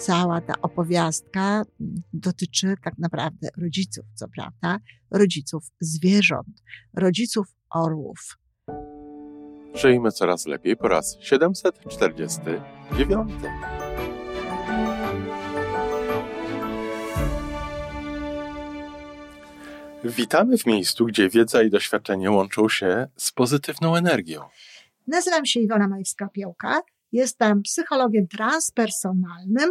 cała ta opowiastka dotyczy tak naprawdę rodziców, co prawda, rodziców zwierząt, rodziców orłów. Żyjmy coraz lepiej po raz 749. Witamy w miejscu, gdzie wiedza i doświadczenie łączą się z pozytywną energią. Nazywam się Iwona Majewska-Piołka. Jestem psychologiem transpersonalnym,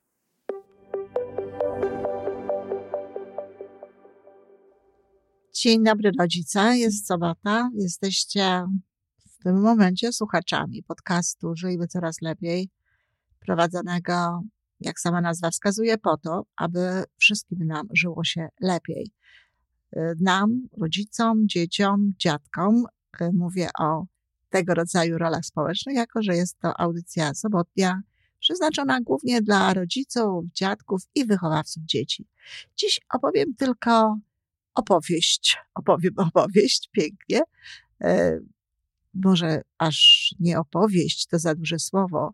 Dzień dobry rodzice, jest sobota, jesteście w tym momencie słuchaczami podcastu Żyjmy Coraz Lepiej, prowadzonego, jak sama nazwa wskazuje, po to, aby wszystkim nam żyło się lepiej. Nam, rodzicom, dzieciom, dziadkom, mówię o tego rodzaju rolach społecznych, jako że jest to audycja sobotnia, przeznaczona głównie dla rodziców, dziadków i wychowawców dzieci. Dziś opowiem tylko opowieść, opowiem opowieść, pięknie. E, może aż nie opowieść, to za duże słowo,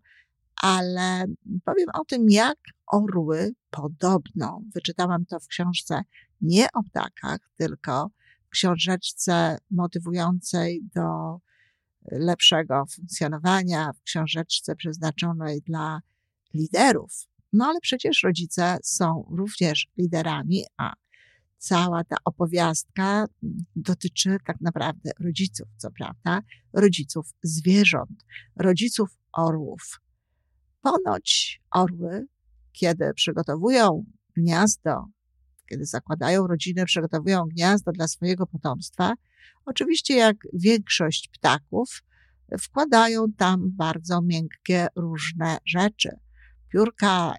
ale powiem o tym, jak orły podobno, wyczytałam to w książce nie o ptakach, tylko w książeczce motywującej do lepszego funkcjonowania, w książeczce przeznaczonej dla liderów. No ale przecież rodzice są również liderami, a cała ta opowiastka dotyczy tak naprawdę rodziców, co prawda, rodziców zwierząt, rodziców orłów. Ponoć orły, kiedy przygotowują gniazdo, kiedy zakładają rodzinę, przygotowują gniazdo dla swojego potomstwa, oczywiście jak większość ptaków, wkładają tam bardzo miękkie różne rzeczy. Piórka,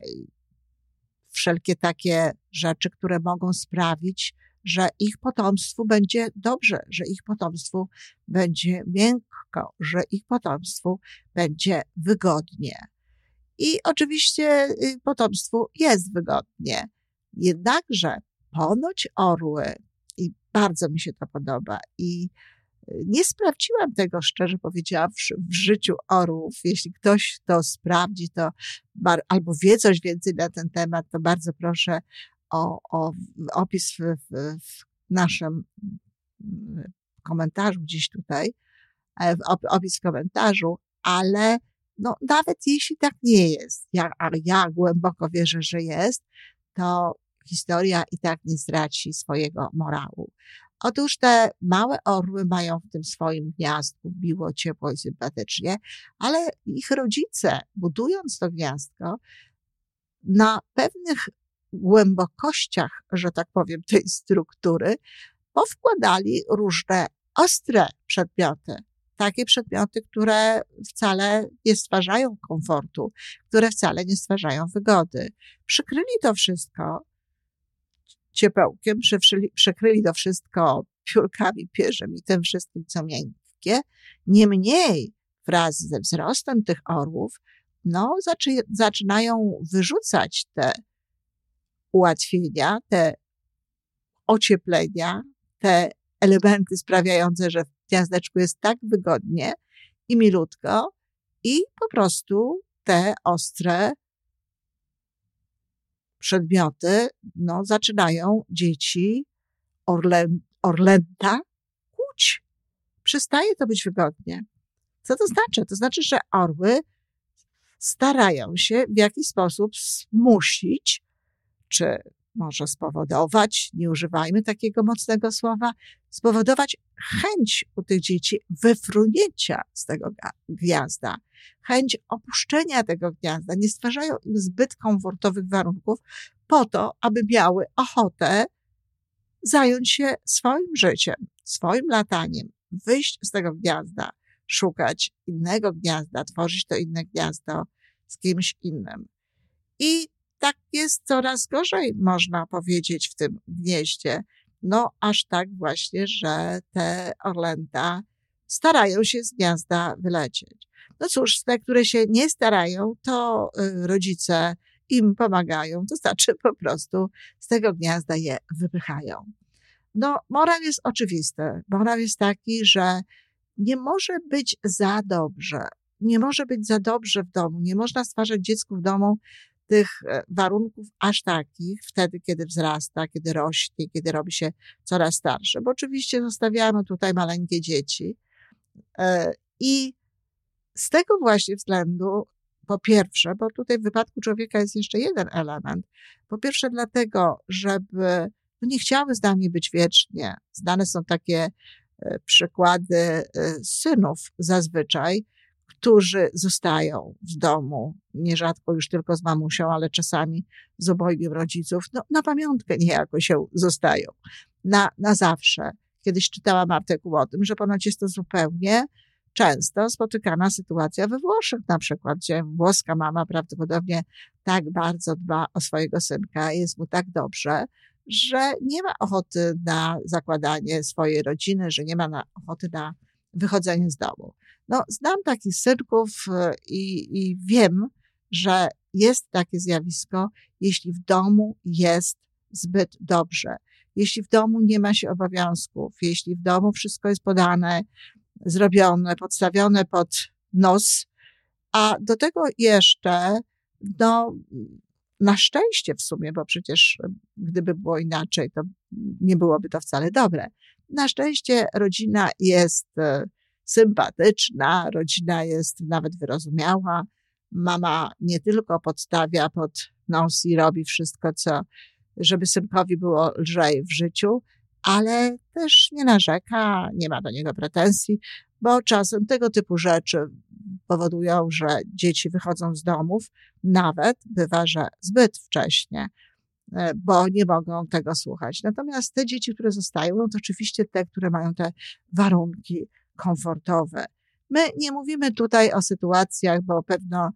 wszelkie takie rzeczy, które mogą sprawić, że ich potomstwu będzie dobrze, że ich potomstwu będzie miękko, że ich potomstwu będzie wygodnie. I oczywiście y, potomstwu jest wygodnie. Jednakże ponoć orły, i bardzo mi się to podoba, i nie sprawdziłam tego, szczerze powiedziawszy, w życiu orłów. Jeśli ktoś to sprawdzi, to albo wie coś więcej na ten temat, to bardzo proszę o, o opis w, w, w naszym mm, komentarzu gdzieś tutaj, e, opis w komentarzu, ale no, nawet jeśli tak nie jest, ja, a ja głęboko wierzę, że jest, to historia i tak nie zdradzi swojego morału. Otóż te małe orły mają w tym swoim gniazdku miło, ciepło i sympatycznie, ale ich rodzice, budując to gniazdko, na pewnych głębokościach, że tak powiem, tej struktury, powkładali różne ostre przedmioty. Takie przedmioty, które wcale nie stwarzają komfortu, które wcale nie stwarzają wygody. Przykryli to wszystko ciepełkiem, przykryli to wszystko piórkami, pierzem i tym wszystkim, co miękkie. Niemniej wraz ze wzrostem tych orłów, no, zaczynają wyrzucać te ułatwienia, te ocieplenia, te elementy sprawiające, że w gniazdeczku jest tak wygodnie i milutko i po prostu te ostre przedmioty, no, zaczynają dzieci orlę, orlęta kłuć. Przestaje to być wygodnie. Co to znaczy? To znaczy, że orły starają się w jakiś sposób zmusić czy może spowodować, nie używajmy takiego mocnego słowa, spowodować chęć u tych dzieci wyfrunięcia z tego gniazda, chęć opuszczenia tego gniazda. Nie stwarzają im zbyt komfortowych warunków po to, aby miały ochotę zająć się swoim życiem, swoim lataniem, wyjść z tego gniazda, szukać innego gniazda, tworzyć to inne gniazdo z kimś innym. I tak jest coraz gorzej, można powiedzieć, w tym gnieździe. No, aż tak właśnie, że te orlęta starają się z gniazda wylecieć. No cóż, te, które się nie starają, to y, rodzice im pomagają, to znaczy po prostu z tego gniazda je wypychają. No, morał jest oczywisty. Morał jest taki, że nie może być za dobrze. Nie może być za dobrze w domu. Nie można stwarzać dziecku w domu tych e, warunków aż takich, wtedy, kiedy wzrasta, kiedy rośnie, kiedy robi się coraz starsze. Bo oczywiście zostawiamy tutaj maleńkie dzieci. E, I z tego właśnie względu, po pierwsze, bo tutaj w wypadku człowieka jest jeszcze jeden element. Po pierwsze, dlatego, żeby no nie chciały z nami być wiecznie. Znane są takie e, przykłady synów zazwyczaj, którzy zostają w domu, nierzadko już tylko z mamusią, ale czasami z obojgiem rodziców, no, na pamiątkę niejako się zostają, na, na zawsze. Kiedyś czytałam artykuł o tym, że ponoć jest to zupełnie często spotykana sytuacja we Włoszech na przykład, gdzie włoska mama prawdopodobnie tak bardzo dba o swojego synka, jest mu tak dobrze, że nie ma ochoty na zakładanie swojej rodziny, że nie ma na, ochoty na wychodzenie z domu. No, znam takich synków e, i, i wiem, że jest takie zjawisko, jeśli w domu jest zbyt dobrze, jeśli w domu nie ma się obowiązków, jeśli w domu wszystko jest podane, zrobione, podstawione pod nos, a do tego jeszcze, no, na szczęście w sumie, bo przecież e, gdyby było inaczej, to nie byłoby to wcale dobre. Na szczęście rodzina jest e, sympatyczna, rodzina jest nawet wyrozumiała. Mama nie tylko podstawia pod nos i robi wszystko, co, żeby synkowi było lżej w życiu, ale też nie narzeka, nie ma do niego pretensji, bo czasem tego typu rzeczy powodują, że dzieci wychodzą z domów, nawet bywa, że zbyt wcześnie, e, bo nie mogą tego słuchać. Natomiast te dzieci, które zostają, no to oczywiście te, które mają te warunki komfortowe. My nie mówimy tutaj o sytuacjach, bo pewno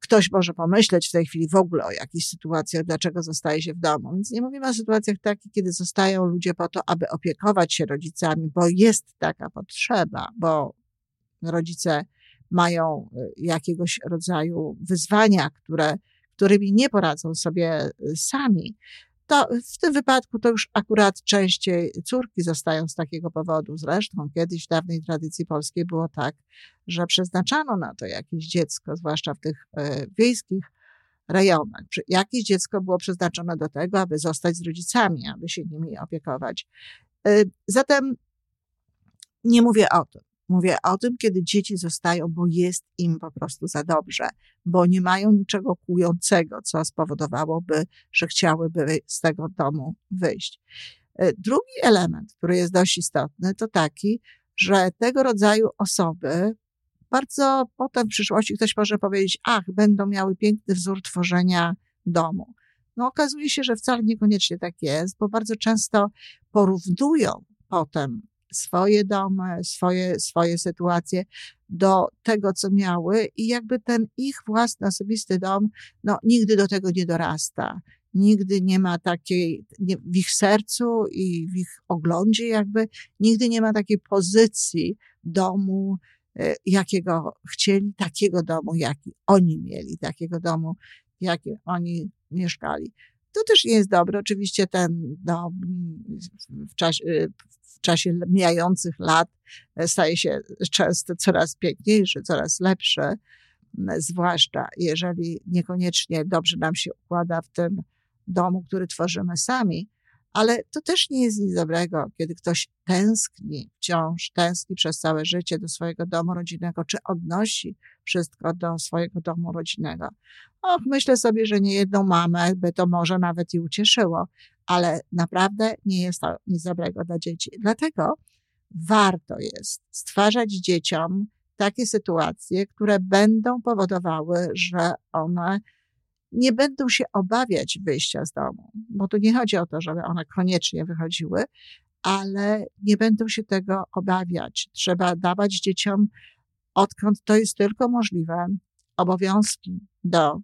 ktoś może pomyśleć w tej chwili w ogóle o jakichś sytuacjach, dlaczego zostaje się w domu. Więc nie mówimy o sytuacjach takich, kiedy zostają ludzie po to, aby opiekować się rodzicami, bo jest taka potrzeba, bo rodzice mają y, jakiegoś rodzaju wyzwania, które, którymi nie poradzą sobie y, sami to w tym wypadku to już akurat częściej córki zostają z takiego powodu. Zresztą kiedyś w dawnej tradycji polskiej było tak, że przeznaczano na to jakieś dziecko, zwłaszcza w tych e, wiejskich rejonach. Jakieś dziecko było przeznaczone do tego, aby zostać z rodzicami, aby się nimi opiekować. E, zatem nie mówię o tym. Mówię o tym, kiedy dzieci zostają, bo jest im po prostu za dobrze, bo nie mają niczego kłującego, co spowodowałoby, że chciałyby z tego domu wyjść. E, drugi element, który jest dość istotny, to taki, że tego rodzaju osoby bardzo potem w przyszłości ktoś może powiedzieć, ach, będą miały piękny wzór tworzenia domu. No okazuje się, że wcale niekoniecznie tak jest, bo bardzo często porównują potem swoje domy, swoje, swoje sytuacje do tego, co miały i jakby ten ich własny, osobisty dom, no nigdy do tego nie dorasta. Nigdy nie ma takiej, nie, w ich sercu i w ich oglądzie jakby, nigdy nie ma takiej pozycji domu, e, jakiego chcieli, takiego domu, jaki oni mieli, takiego domu, jaki oni mieszkali. To też nie jest dobre. Oczywiście ten, no, w czasie, w czasie mijających lat e, staje się często coraz piękniejszy, coraz lepszy, zwłaszcza jeżeli niekoniecznie dobrze nam się układa w tym domu, który tworzymy sami, ale to też nie jest nic dobrego, kiedy ktoś tęskni, wciąż tęskni przez całe życie do swojego domu rodzinnego, czy odnosi wszystko do swojego domu rodzinnego. Och, myślę sobie, że nie jedną mamę by to może nawet i ucieszyło, ale naprawdę nie jest to nic dobrego dla dzieci. Dlatego warto jest stwarzać dzieciom takie sytuacje, które będą powodowały, że one nie będą się obawiać wyjścia z domu, bo tu nie chodzi o to, żeby one koniecznie wychodziły, ale nie będą się tego obawiać. Trzeba dawać dzieciom, odkąd to jest tylko możliwe, obowiązki do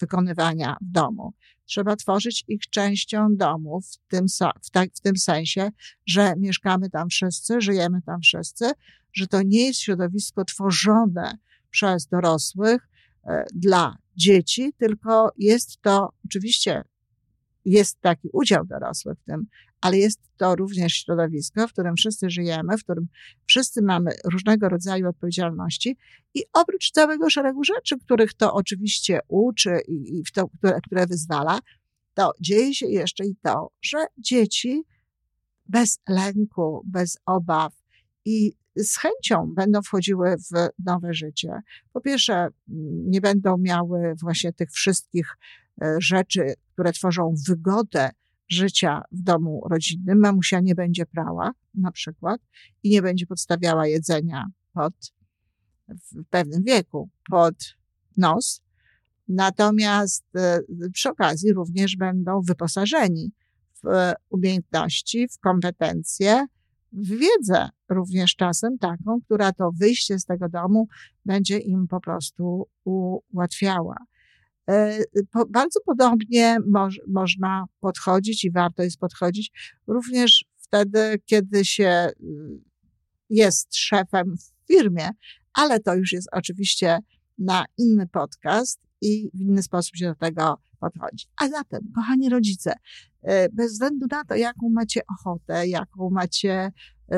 wykonywania w domu. Trzeba tworzyć ich częścią domu w tym, w, tak, w tym sensie, że mieszkamy tam wszyscy, żyjemy tam wszyscy, że to nie jest środowisko tworzone przez dorosłych e, dla dzieci, tylko jest to oczywiście jest taki udział dorosłych w tym, ale jest to również środowisko, w którym wszyscy żyjemy, w którym wszyscy mamy różnego rodzaju odpowiedzialności i oprócz całego szeregu rzeczy, których to oczywiście uczy i, w to, które, które wyzwala, to dzieje się jeszcze i to, że dzieci bez lęku, bez obaw i z chęcią będą wchodziły w nowe życie. Po pierwsze, nie będą miały właśnie tych wszystkich e, rzeczy, które tworzą wygodę życia w domu rodzinnym. Mamusia nie będzie prała, na przykład, i nie będzie podstawiała jedzenia pod, w pewnym wieku pod nos. Natomiast e, przy okazji również będą wyposażeni w umiejętności, w kompetencje, w wiedzę również czasem taką, która to wyjście z tego domu będzie im po prostu ułatwiała. E, bardzo podobnie moż, można podchodzić i warto jest podchodzić również wtedy, kiedy się y, jest szefem w firmie, ale to już jest oczywiście na inny podcast i w inny sposób się do tego podchodzi. A zatem, kochani rodzice, e, bez względu na to, jaką macie ochotę, jaką macie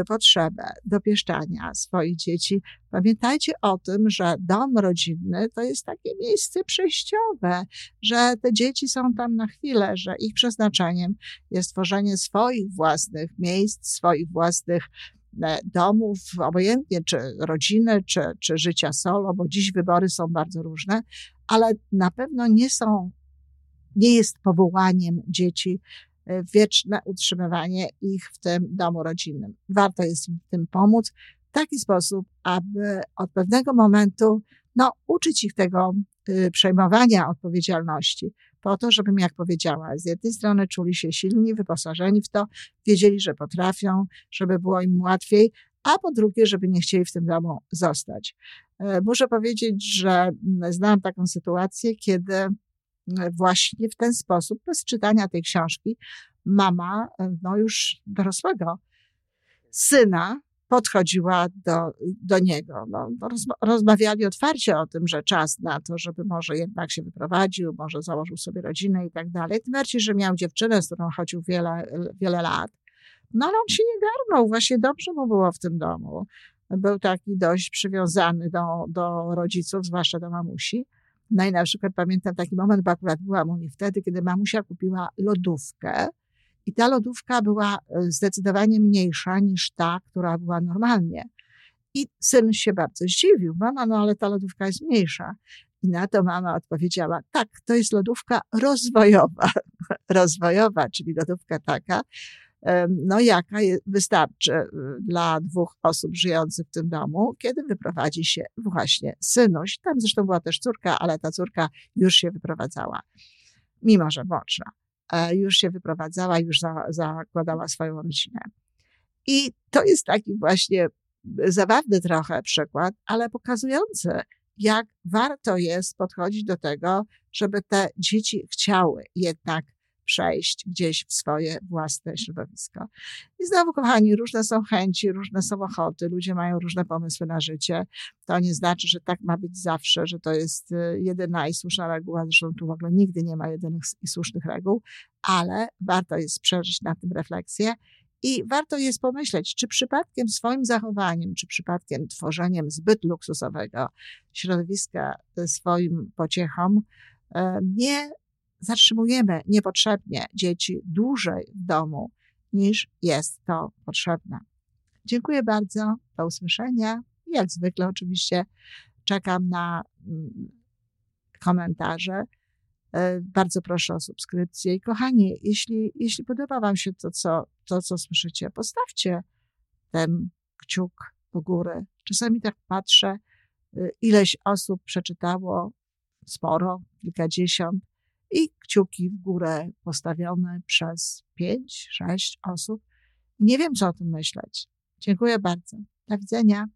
potrzebę dopieszczania swoich dzieci, pamiętajcie o tym, że dom rodzinny to jest takie miejsce przejściowe, że te dzieci są tam na chwilę, że ich przeznaczeniem jest tworzenie swoich własnych miejsc, swoich własnych e, domów, obojętnie czy rodziny, czy, czy życia solo, bo dziś wybory są bardzo różne, ale na pewno nie są nie jest powołaniem dzieci wieczne utrzymywanie ich w tym domu rodzinnym. Warto jest im w tym pomóc w taki sposób, aby od pewnego momentu no, uczyć ich tego y, przejmowania odpowiedzialności, po to, żebym, jak powiedziała, z jednej strony czuli się silni, wyposażeni w to, wiedzieli, że potrafią, żeby było im łatwiej, a po drugie, żeby nie chcieli w tym domu zostać. E, muszę powiedzieć, że mm, znałam taką sytuację, kiedy właśnie w ten sposób, bez czytania tej książki, mama, e, no już dorosłego syna, podchodziła do, do niego. No, rozmawiali otwarcie o tym, że czas na to, żeby może jednak się wyprowadził, może założył sobie rodzinę i tak dalej. Tym bardziej, że miał dziewczynę, z którą chodził wiele, wiele lat. No ale on się nie garnął, właśnie dobrze mu było w tym domu. Był taki dość przywiązany do, do rodziców, zwłaszcza do mamusi. No i na przykład pamiętam taki moment, bo akurat byłam u niej wtedy, kiedy mamusia kupiła lodówkę i ta lodówka była e, zdecydowanie mniejsza niż ta, która była normalnie. I syn się bardzo zdziwił. Mama, no ale ta lodówka jest mniejsza. I na to mama odpowiedziała, tak, to jest lodówka rozwojowa. rozwojowa, czyli lodówka taka, no jaka wystarczy y, dla dwóch osób żyjących w tym domu, kiedy wyprowadzi się właśnie synuś. Tam zresztą była też córka, ale ta córka już się wyprowadzała, mimo że młodsza. E, już się wyprowadzała, już za, zakładała swoją rodzinę. I to jest taki właśnie zabawny trochę przykład, ale pokazujący, jak warto jest podchodzić do tego, żeby te dzieci chciały jednak przejść gdzieś w swoje własne środowisko. I znowu, kochani, różne są chęci, różne są ochoty, ludzie mają różne pomysły na życie. To nie znaczy, że tak ma być zawsze, że to jest y, jedyna i słuszna reguła. Zresztą tu w ogóle nigdy nie ma jedynych i słusznych reguł, ale warto jest przeżyć na tym refleksję. I warto jest pomyśleć, czy przypadkiem swoim zachowaniem, czy przypadkiem tworzeniem zbyt luksusowego środowiska y, swoim pociechom y, nie zatrzymujemy niepotrzebnie dzieci dłużej w domu, niż jest to potrzebne. Dziękuję bardzo. Do usłyszenia. Jak zwykle, oczywiście, czekam na mm, komentarze. E, bardzo proszę o subskrypcję. I kochani, jeśli, jeśli podoba Wam się to co, to, co słyszycie, postawcie ten kciuk do góry. Czasami tak patrzę, y, ileś osób przeczytało, sporo, kilkadziesiąt i kciuki w górę postawione przez pięć, sześć osób. Nie wiem, co o tym myśleć. Dziękuję bardzo. Do widzenia.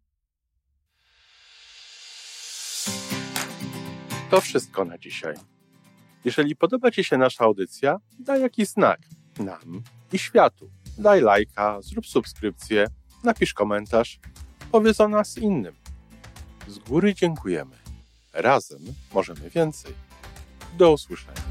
To wszystko na dzisiaj. Jeżeli podoba Ci się nasza audycja, daj jakiś znak nam i światu. Daj lajka, zrób subskrypcję, napisz komentarz, powiedz o nas innym. Z góry dziękujemy. Razem możemy więcej. Do usłyszenia.